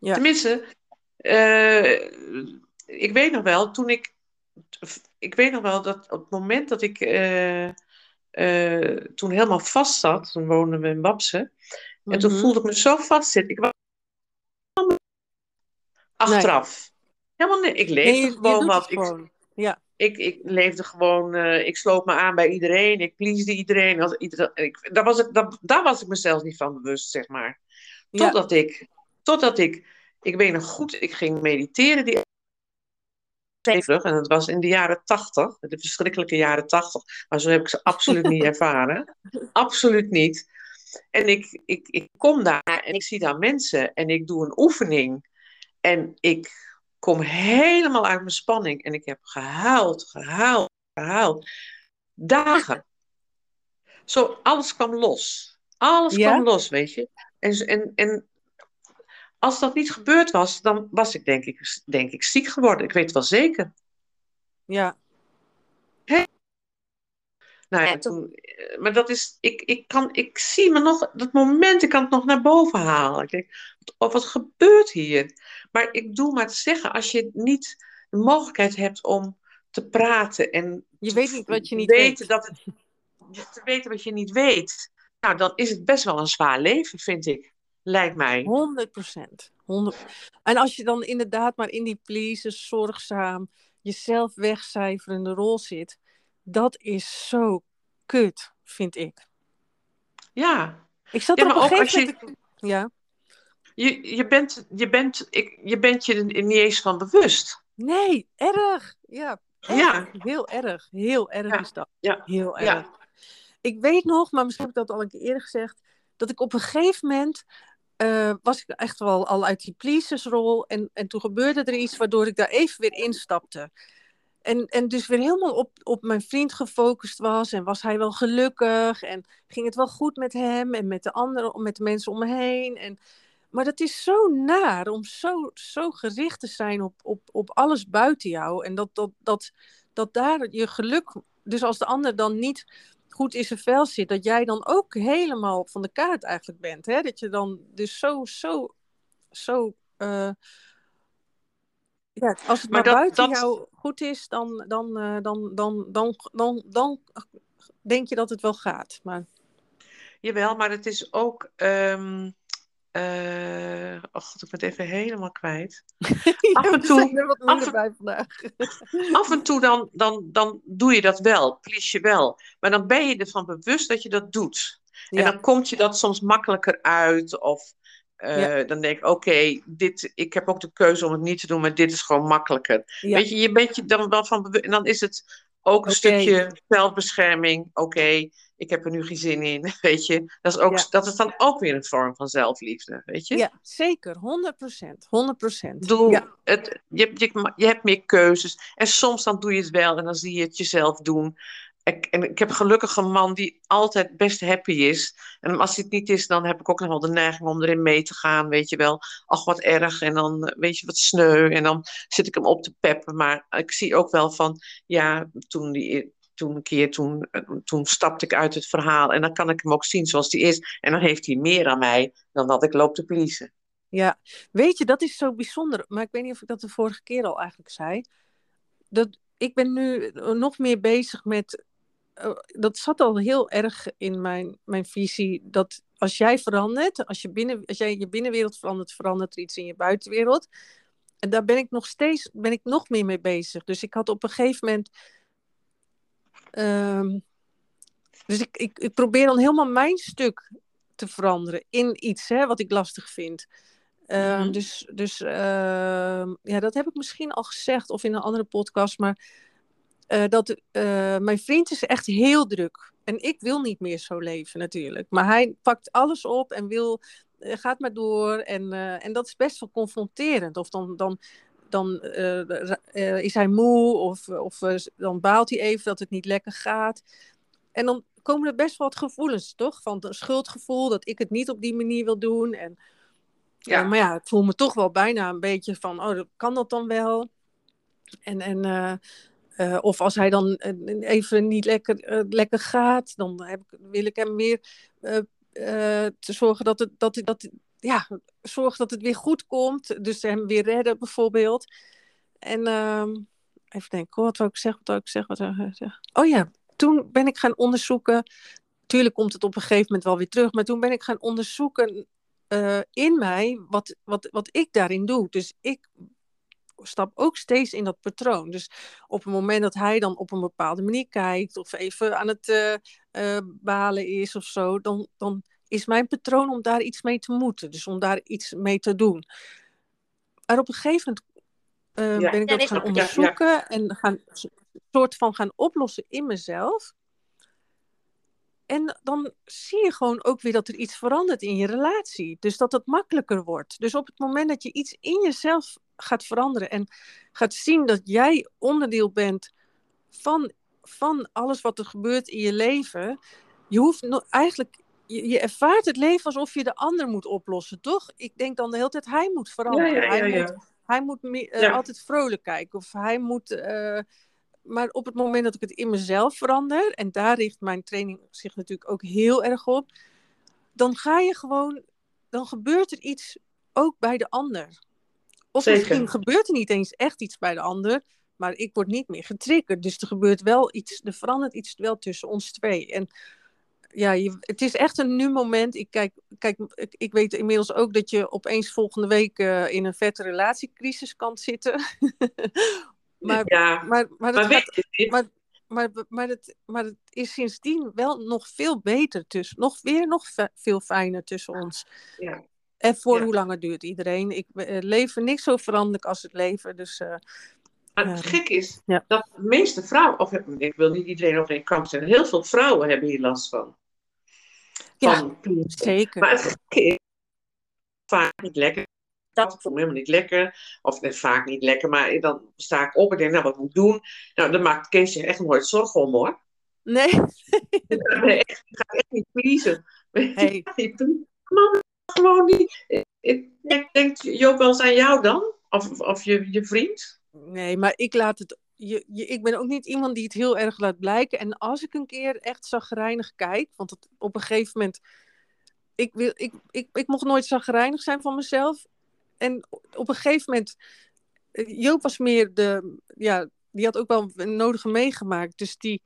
Ja. Tenminste, eh, ik weet nog wel, toen ik. Ik weet nog wel dat op het moment dat ik. eh, eh, toen helemaal vast zat, toen woonden we in Wapsen. En toen Mhm. voelde ik me zo vastzitten. Ik was achteraf. Helemaal niet. Ik leefde Nee, gewoon wat. Ik, gewoon. Ja, ik, ik leefde gewoon, eh, ik sloot me aan bij iedereen, ik pleasde iedereen. Als, ieder, ik, daar, was ik, daar, daar was ik mezelf niet van bewust, zeg maar. ja, Totdat ik, totdat ik, ik weet nog goed, ik ging mediteren die. En dat was in de jaren tachtig, de verschrikkelijke jaren tachtig. Maar zo heb ik ze absoluut niet ervaren. Absoluut niet. En ik, ik, ik kom daar en ik zie daar mensen en ik doe een oefening. En ik kom helemaal uit mijn spanning. En ik heb gehuild, gehuild, gehuild. Dagen. Zo, alles kwam los. Alles Ja? kwam los, weet je. En, en, en als dat niet gebeurd was, dan was ik denk ik, denk ik ziek geworden. Ik weet het wel zeker. ja. Nou ja, toen, eh, maar dat is, ik, ik, kan, ik zie me nog, dat moment, ik kan het nog naar boven halen. Ik denk, wat, wat gebeurt hier? Maar ik doe maar te zeggen, als je niet de mogelijkheid hebt om te praten en Je weet niet wat je niet weten weet. dat het, te weten wat je niet weet, nou, dan is het best wel een zwaar leven, vind ik. Lijkt mij. 100 procent. En als je dan inderdaad maar in die pleases, zorgzaam, jezelf wegcijferende rol zit, dat is zo kut, vind ik. Ja. Ik zat Ja, er op een gegeven je- moment... Ja. Je, je, bent, je, bent, ik, je bent je er niet eens van bewust. Nee, erg. Ja. Ja. Heel erg. Heel erg Ja. is dat. Ja. Heel erg. Ik weet nog, maar misschien heb ik dat al een keer eerder gezegd, dat ik op een gegeven moment eh, was ik echt wel al uit die pleasersrol en, en toen gebeurde er iets waardoor ik daar even weer instapte. En, en dus weer helemaal op, op mijn vriend gefocust was en was hij wel gelukkig en ging het wel goed met hem en met de anderen, met de mensen om me heen. En, maar dat is zo naar om zo, zo gericht te zijn op, op, op alles buiten jou en dat, dat, dat, dat daar je geluk, dus als de ander dan niet goed in zijn vel zit, dat jij dan ook helemaal van de kaart eigenlijk bent. Hè? Dat je dan dus zo, zo, zo. eh, ja, als het maar, Maar dat- buiten dat- jou goed is, dan, dan, eh, dan, dan, dan, dan, dan, denk je dat het wel gaat. Maar Jawel, maar het is ook. ehm eh, oh god, ik ben het even helemaal kwijt. Af en toe- wat af bij vandaag. Af en toe dan, dan, dan doe je dat wel, please je wel. Maar dan ben je ervan bewust dat je dat doet. En dan komt je dat soms makkelijker uit. Of eh, Ja. dan denk ik, oké, dit ik heb ook de keuze om het niet te doen, maar dit is gewoon makkelijker. Weet je, je bent je dan wel van bewust. En dan is het ook een stukje zelfbescherming. Oké, ik heb er nu geen zin in. Weet je, dat is, ook, Ja. dat is dan ook weer een vorm van zelfliefde. Weet je? ja, zeker. 100 procent. 100 procent. Doe Ja. het, je, je, je hebt meer keuzes. En soms dan doe je het wel en dan zie je het jezelf doen. En ik heb gelukkig een man die altijd best happy is. En als het niet is, dan heb ik ook nog wel de neiging om erin mee te gaan. Weet je wel, ach wat erg. En dan eh, weet je wat sneu. En dan zit ik hem op te peppen. Maar ik zie ook wel van, ja, toen die, toen een keer, toen, eh, toen stapte ik uit het verhaal. En dan kan ik hem ook zien zoals hij is. En dan heeft hij meer aan mij dan dat ik loop te pleasen. Ja, weet je, dat is zo bijzonder. Maar ik weet niet of ik dat de vorige keer al eigenlijk zei. Dat, ik ben nu nog meer bezig met. Eh, dat zat al heel erg in mijn, mijn visie. Dat als jij verandert, als, je binnen, als jij je binnenwereld verandert, verandert er iets in je buitenwereld. En daar ben ik nog steeds ben ik nog meer mee bezig. Dus ik had op een gegeven moment. ehm, dus ik, ik, ik probeer dan helemaal mijn stuk te veranderen in iets hè, wat ik lastig vind. Ehm, Mhm. Dus, dus ehm, ja, dat heb ik misschien al gezegd of in een andere podcast. Maar eh, dat eh, mijn vriend is echt heel druk. En ik wil niet meer zo leven natuurlijk. Maar hij pakt alles op en wil, eh, gaat maar door. En, en dat is best wel confronterend. Of dan, dan, dan is hij moe of, of dan baalt hij even dat het niet lekker gaat. En dan komen er best wel wat gevoelens, toch? Van een schuldgevoel dat ik het niet op die manier wil doen. En, Ja. maar ja, ik voel me toch wel bijna een beetje van, oh, dat- kan dat dan wel? En, en, eh, of als hij dan eh, even niet lekker, eh, lekker gaat, dan heb ik, wil ik hem weer te zorgen dat, het, dat, dat, ja, zorg dat het weer goed komt. Dus hem weer redden bijvoorbeeld. En ehm, even denken, wat wil ik zeggen? Wat wil ik zeggen? Wat ik zeggen? Oh ja, toen ben ik gaan onderzoeken. Tuurlijk komt het op een gegeven moment wel weer terug. Maar toen ben ik gaan onderzoeken in mij wat, wat, wat ik daarin doe. Dus ik stap ook steeds in dat patroon. Dus op het moment dat hij dan op een bepaalde manier kijkt of even aan het uh, uh, balen is of zo, dan, dan is mijn patroon om daar iets mee te moeten. Dus om daar iets mee te doen. Maar op een gegeven moment uh, ben ik dat gaan onderzoeken ja, ja. en gaan soort van gaan oplossen in mezelf. En dan zie je gewoon ook weer dat er iets verandert in je relatie. Dus dat het makkelijker wordt. Dus op het moment dat je iets in jezelf gaat veranderen en gaat zien dat jij onderdeel bent van, van alles wat er gebeurt in je leven. Je hoeft eigenlijk, je, je ervaart het leven alsof je de ander moet oplossen, toch? Ik denk dan de hele tijd, hij moet veranderen. Ja, ja, ja, hij moet, hij moet uh, altijd vrolijk kijken. Of hij moet. Uh, maar op het moment dat ik het in mezelf verander, en daar richt mijn training zich natuurlijk ook heel erg op, dan ga je gewoon, dan gebeurt er iets ook bij de ander. Of Zeker. misschien gebeurt er niet eens echt iets bij de ander, maar ik word niet meer getriggerd. Dus er gebeurt wel iets, er verandert iets wel tussen ons twee. En ja, je, het is echt een nu moment. Ik, kijk, kijk, ik, ik weet inmiddels ook dat je opeens volgende week uh, in een vette relatiecrisis kan zitten. maar, ja, maar, maar, maar, gaat, maar, maar, maar, het, maar het is sindsdien wel nog veel beter tussen. Nog weer nog veel fijner tussen ons. Ja. En voor Ja. hoe lang het duurt iedereen. Ik uh, leven niks zo veranderlijk als het leven. Dus uh, Maar het Ja. gek is Ja. dat de meeste vrouwen, of ik wil niet iedereen over één kam zetten, heel veel vrouwen hebben hier last van. Ja, Van zeker. Maar het gekke is vaak niet lekker. Dat ik voel me helemaal niet lekker. Of net vaak niet lekker. Maar dan sta ik op en denk, nou wat moet ik doen? Nou, dan maakt Kees zich echt nooit zorgen om hoor. Nee. Ik ga echt niet pleasen. Hey. Man, gewoon niet. Ik, ik denk Joop wel eens aan jou dan? Of, of je, je vriend? Nee, maar ik laat het. Je, je, ik ben ook niet iemand die het heel erg laat blijken. En als ik een keer echt zagrijnig kijk, want op een gegeven moment. Ik, wil, ik, ik, ik mocht nooit zagrijnig zijn van mezelf. En op een gegeven moment. eh, Joop was meer de. Ja, die had ook wel een nodige meegemaakt. Dus die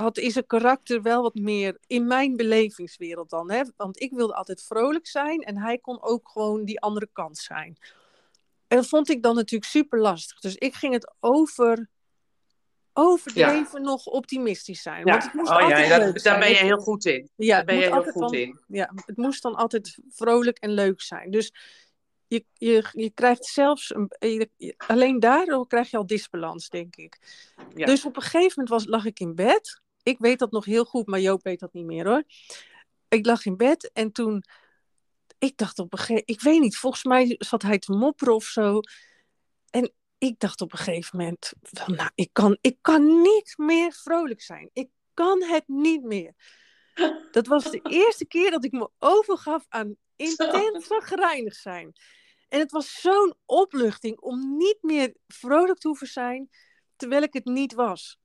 had zijn karakter wel wat meer in mijn belevingswereld dan. Hè? Want ik wilde altijd vrolijk zijn en hij kon ook gewoon die andere kant zijn. En dat vond ik dan natuurlijk super lastig. Dus ik ging het over, overdreven nog optimistisch zijn. Want het moest oh, altijd ja, dat, daar ben je heel goed in. ja, Daar ben je heel goed dan- in. ja, het moest dan altijd vrolijk en leuk zijn. Dus je, je, je krijgt zelfs, een, je- je- alleen daardoor krijg je al disbalans, denk ik. Ja. Dus op een gegeven moment was, lag ik in bed. Ik weet dat nog heel goed, maar Joop weet dat niet meer hoor. Ik lag in bed en toen, ik dacht op een gegeven ik weet niet, volgens mij zat hij te mopperen of zo. En ik dacht op een gegeven moment, van, nou, ik kan, ik kan niet meer vrolijk zijn. Ik kan het niet meer. Dat was de eerste keer dat ik me overgaf aan intens zagrijnig zijn. En het was zo'n opluchting om niet meer vrolijk te hoeven zijn, terwijl ik het niet was.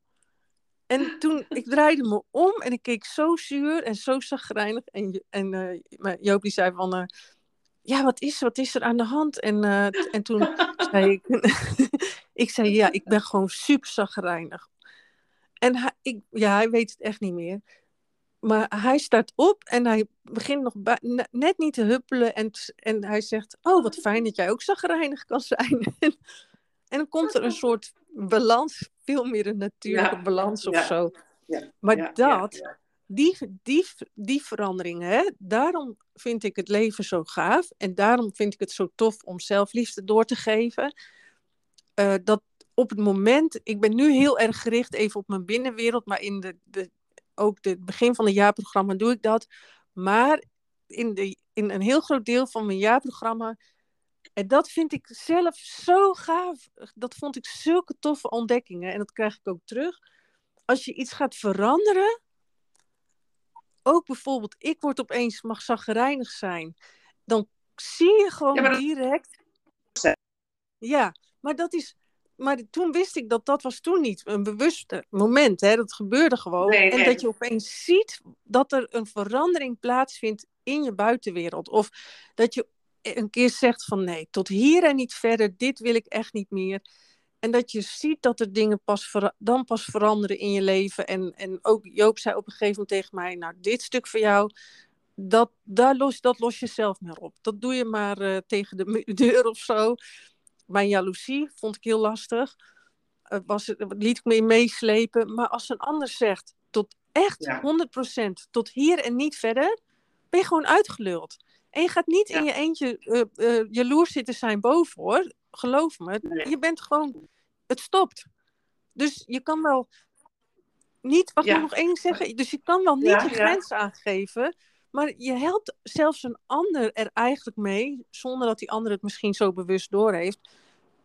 En toen, ik draaide me om en ik keek zo zuur en zo zagrijnig. En, en maar Joop die zei van, eh, ja, wat is, wat is er aan de hand? En, eh, en toen zei ik, ik zei, ja, ik ben gewoon super zagrijnig. En hij, ik, ja, hij weet het echt niet meer. Maar hij staat op en hij begint nog net niet te huppelen. En, en hij zegt, oh, wat fijn dat jij ook zagrijnig kan zijn. en dan komt er een soort balans, veel meer een natuurlijke Ja, balans of ja, zo. ja, Maar dat. Die, die, die verandering, hè, daarom vind ik het leven zo gaaf. En daarom vind ik het zo tof om zelfliefde door te geven. Eh, dat op het moment, ik ben nu heel erg gericht even op mijn binnenwereld, maar in de, de, ook het begin van het jaarprogramma doe ik dat. Maar in, de, in een heel groot deel van mijn jaarprogramma, en dat vind ik zelf zo gaaf. Dat vond ik zulke toffe ontdekkingen en dat krijg ik ook terug. Als je iets gaat veranderen, ook bijvoorbeeld, ik word opeens mag zagrijnig zijn, dan zie je gewoon Ja, maar dat- direct. Ja, maar dat is. Maar toen wist ik dat dat was toen niet een bewust moment. Hè? Dat gebeurde gewoon. Nee, en dat je opeens ziet dat er een verandering plaatsvindt in je buitenwereld. Of dat je een keer zegt van nee, tot hier en niet verder, dit wil ik echt niet meer. En dat je ziet dat er dingen pas dan pas veranderen in je leven. En, en ook Joop zei op een gegeven moment tegen mij, nou dit stuk voor jou, dat, daar los, dat los je zelf maar op. Dat doe je maar uh, tegen de deur of zo. Mijn jaloezie vond ik heel lastig. Uh, was, liet ik me meeslepen. Maar als een ander zegt, tot echt ja. 100% tot hier en niet verder, ben je gewoon uitgeluld. En je gaat niet in je eentje uh, jaloers zitten zijn boven hoor. Geloof me. Nee. Je bent gewoon. Het stopt. Dus je kan wel niet. Wat ja. ik nog één zeggen? Dus je kan wel niet je grens aangeven. Maar je helpt zelfs een ander er eigenlijk mee, zonder dat die ander het misschien zo bewust doorheeft.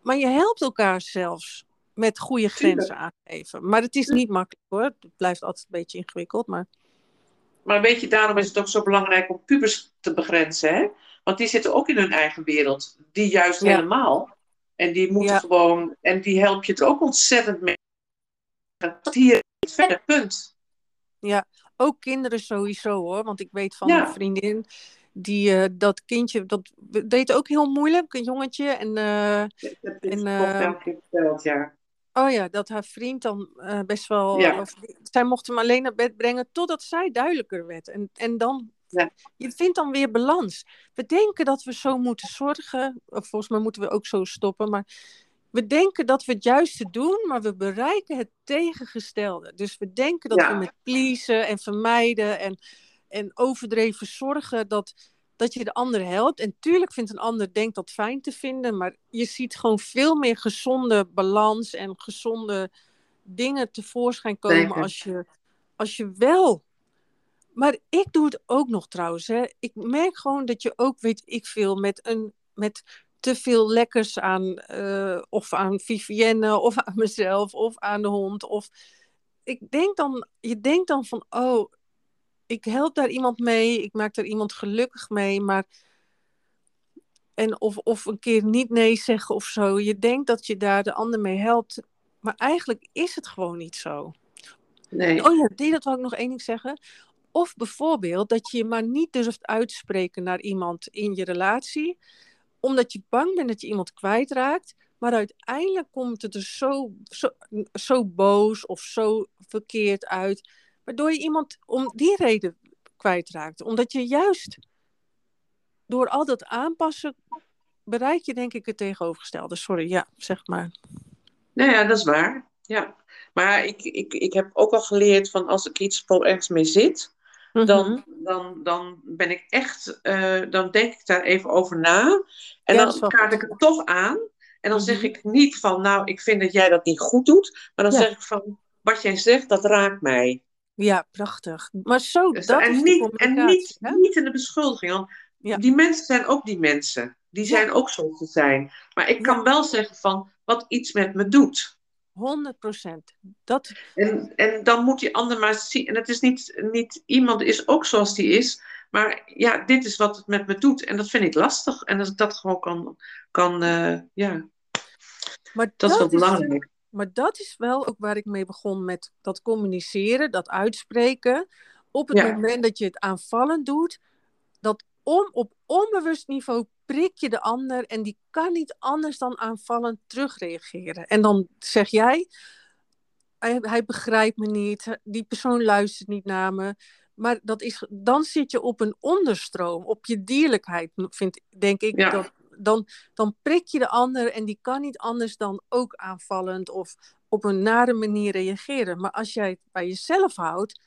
Maar je helpt elkaar zelfs met goede grenzen aangeven. Maar het is niet makkelijk hoor. Het blijft altijd een beetje ingewikkeld. Maar... maar weet je, daarom is het ook zo belangrijk om pubers te begrenzen. Hè? Want die zitten ook in hun eigen wereld. Die juist ja. helemaal. En die moeten ja. gewoon. En die help je het ook ontzettend mee. Tot hier verder, punt. Ja, ook kinderen sowieso hoor. Want ik weet van ja. een vriendin. Die uh, dat kindje, dat deed ook heel moeilijk, een jongetje. En, uh, dat is en, uh, verteld, ja. Oh ja, dat haar vriend dan uh, best wel. Ja. Of, zij mocht hem alleen naar bed brengen totdat zij duidelijker werd. En, en dan. Ja. Je vindt dan weer balans. We denken dat we zo moeten zorgen. Of volgens mij moeten we ook zo stoppen. Maar we denken dat we het juiste doen, maar we bereiken het tegengestelde. Dus we denken dat ja. we met pleasen en vermijden en, en overdreven zorgen dat, dat je de ander helpt. En tuurlijk vindt een ander denkt dat fijn te vinden, maar je ziet gewoon veel meer gezonde balans en gezonde dingen tevoorschijn komen als je, als je wel. Maar ik doe het ook nog trouwens. Hè. Ik merk gewoon dat je ook, weet ik veel, met, een, met te veel lekkers aan, uh, of aan Vivienne, of aan mezelf, of aan de hond. Of ik denk dan, je denkt dan van, oh, ik help daar iemand mee, ik maak daar iemand gelukkig mee, maar. En of, of een keer niet nee zeggen of zo. Je denkt dat je daar de ander mee helpt, maar eigenlijk is het gewoon niet zo. Nee. Oh ja, die, dat wil ik nog één ding zeggen. Of bijvoorbeeld dat je je maar niet durft uitspreken naar iemand in je relatie omdat je bang bent dat je iemand kwijtraakt. Maar uiteindelijk komt het er zo, zo, zo boos of zo verkeerd uit. Waardoor je iemand om die reden kwijtraakt. Omdat je juist door al dat aanpassen bereik je denk ik het tegenovergestelde. Sorry, ja, zeg maar. Nou ja, dat is waar. Ja. Maar ik, ik, ik heb ook al geleerd van als ik iets ergens mee zit, dan, mhm. dan, dan ben ik echt, uh, dan denk ik daar even over na. En ja, dan kaart ik het toch aan. En dan zeg mhm. ik niet van, nou, ik vind dat jij dat niet goed doet. Maar dan zeg ik van, wat jij zegt, dat raakt mij. Ja, prachtig. Maar zo, dus, dat en is niet, En niet, niet in de beschuldiging. Want ja. die mensen zijn ook die mensen. Die zijn ja. ook zoals ze zijn. Maar ik kan wel zeggen van, wat iets met me doet. 100 procent. Dat... En, en dan moet die ander maar zien. En het is niet, niet iemand is ook zoals die is. Maar ja, dit is wat het met me doet. En dat vind ik lastig. En als ik dat gewoon kan, kan uh, ja. Maar dat, is wel belangrijk. Maar dat is wel ook waar ik mee begon met dat communiceren, dat uitspreken. Op het ja. moment dat je het aanvallend doet, dat om, op onbewust niveau prik je de ander en die kan niet anders dan aanvallend terugreageren. En dan zeg jij, hij, hij begrijpt me niet, die persoon luistert niet naar me. Maar dat is, dan zit je op een onderstroom, op je dierlijkheid, vind, denk ik. Ja. Dat, dan, dan prik je de ander en die kan niet anders dan ook aanvallend of op een nare manier reageren. Maar als jij het bij jezelf houdt,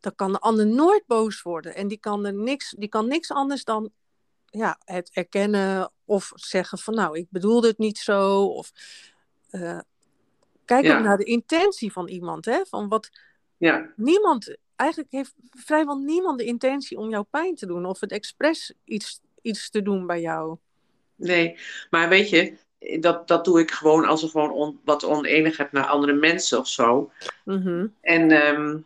dan kan de ander nooit boos worden. En die kan, er niks, die kan niks anders dan ja, het erkennen of zeggen van nou, ik bedoelde het niet zo. Of uh, kijk Ja. ook naar de intentie van iemand. Hè? Van wat Ja, niemand, eigenlijk heeft vrijwel niemand de intentie om jou pijn te doen. Of het expres iets, iets te doen bij jou. Nee. Maar weet je, dat, dat doe ik gewoon als er gewoon on- wat oneenigheid naar andere mensen of zo. Mhm. En, ehm,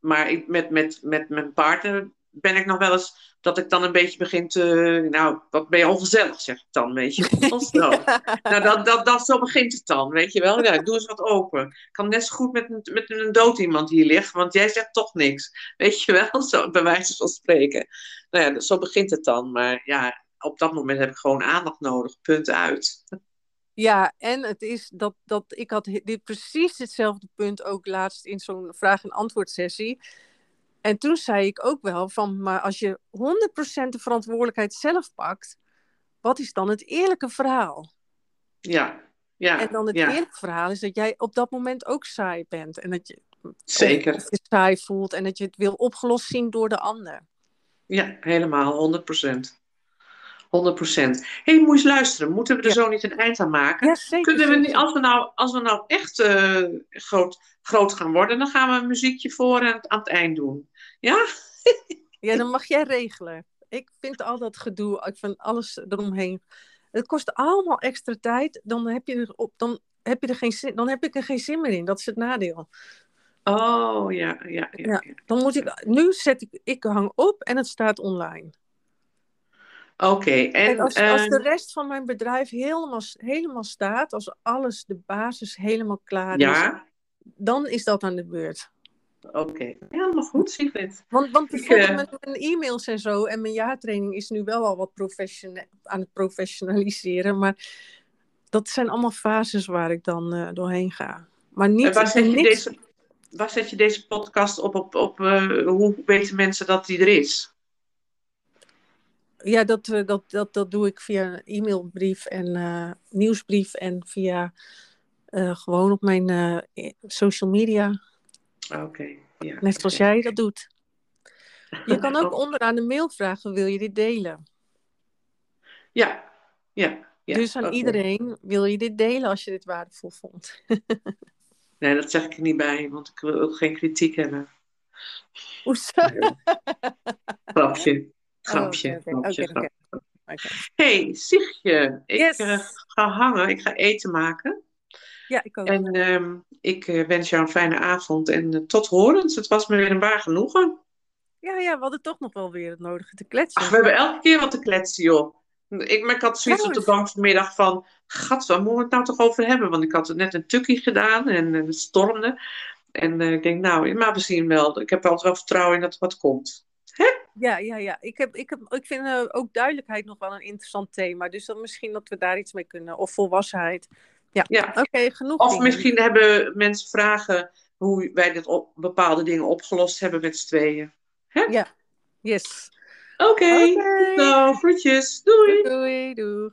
maar ik, met, met, met mijn partner ben ik nog wel eens dat ik dan een beetje begin te. Nou, wat ben je ongezellig, zeg ik dan, weet je. Nou, dat, dat, dat, zo begint het dan, weet je wel. Ja, doe eens wat open. Ik kan net zo goed met, een- met een dood iemand hier liggen, want jij zegt toch niks. Weet je wel, zo, bij wijze van spreken. Nou ja, zo begint het dan. Maar ja, op dat moment heb ik gewoon aandacht nodig. Punt uit. Ja, en het is dat, dat ik had dit precies hetzelfde punt ook laatst in zo'n vraag- en antwoord sessie. En toen zei ik ook wel van, maar als je 100% de verantwoordelijkheid zelf pakt, wat is dan het eerlijke verhaal? Ja, ja, En dan het ja eerlijke verhaal is dat jij op dat moment ook saai bent. En dat je, zeker. Je saai voelt en dat je het wil opgelost zien door de ander. Ja, helemaal, 100 procent. 100 procent. Hé, hey, luisteren. Moeten we er Ja. zo niet een eind aan maken? Ja, zeker. Kunnen we niet, als we nou, als we nou echt eh, groot, groot gaan worden, dan gaan we een muziekje voor en het, aan het eind doen. Ja? Ja, dan mag jij regelen. Ik vind al dat gedoe, ik vind alles eromheen. Het kost allemaal extra tijd. Dan heb je er, op, dan heb je er, geen, zin, dan heb ik er geen zin meer in. Dat is het nadeel. Oh, ja, ja, ja. Ja. ja. Dan moet ik, nu zet ik, ik hang op en het staat online. Oké, en als, als eh, de rest van mijn bedrijf helemaal, helemaal staat, als alles, de basis helemaal klaar is, dan is dat aan de beurt. oké. Helemaal goed, Sigrid. Want, want Ik, bijvoorbeeld eh, met mijn e-mails en zo en mijn jaartraining is nu wel al wat aan het professionaliseren. Maar dat zijn allemaal fases waar ik dan eh, doorheen ga. Maar niet En waar zet, je niks- deze, waar zet je deze podcast op? op, op hoe weten mensen dat die er is? Ja, dat, eh, dat, dat, dat doe ik via een e-mailbrief en eh, nieuwsbrief en via eh, gewoon op mijn social media. Oké, ja. Net zoals jij dat doet. Je kan ook Oh. onderaan de mail vragen, wil je dit delen? Ja, ja. ja. dus aan oké. iedereen, wil je dit delen als je dit waardevol vond? Nee, dat zeg ik er niet bij, want ik wil ook geen kritiek hebben. Hoezo? Grapje. Oh, Grapje. oké, oké, hey, Sigje, ik Yes. eh, ga hangen. Ik ga eten maken. Ja, ik ook. En ehm, ik eh, wens jou een fijne avond en eh, tot horens. Het was me weer een waar genoegen. Ja, ja, we hadden toch nog wel weer het nodige te kletsen. Ach, we hebben elke keer wat te kletsen, joh. Ik, maar ik had zoiets op de bank vanmiddag van... Gat, waar moeten we het nou toch over hebben? Want ik had net een tukkie gedaan en het stormde. En eh, ik denk, nou, maar we zien wel. Ik heb altijd wel vertrouwen in dat er wat komt. Ja, ja, ja. Ik, heb, ik, heb, ik vind eh, ook duidelijkheid nog wel een interessant thema. Dus dan misschien dat we daar iets mee kunnen. Of volwassenheid. Ja, Ja. oké, genoeg Of dingen. misschien hebben mensen vragen hoe wij dit op, bepaalde dingen opgelost hebben met z'n tweeën. Ja, yes. Oké, Oké. nou, groetjes. Doei. Doei, doei.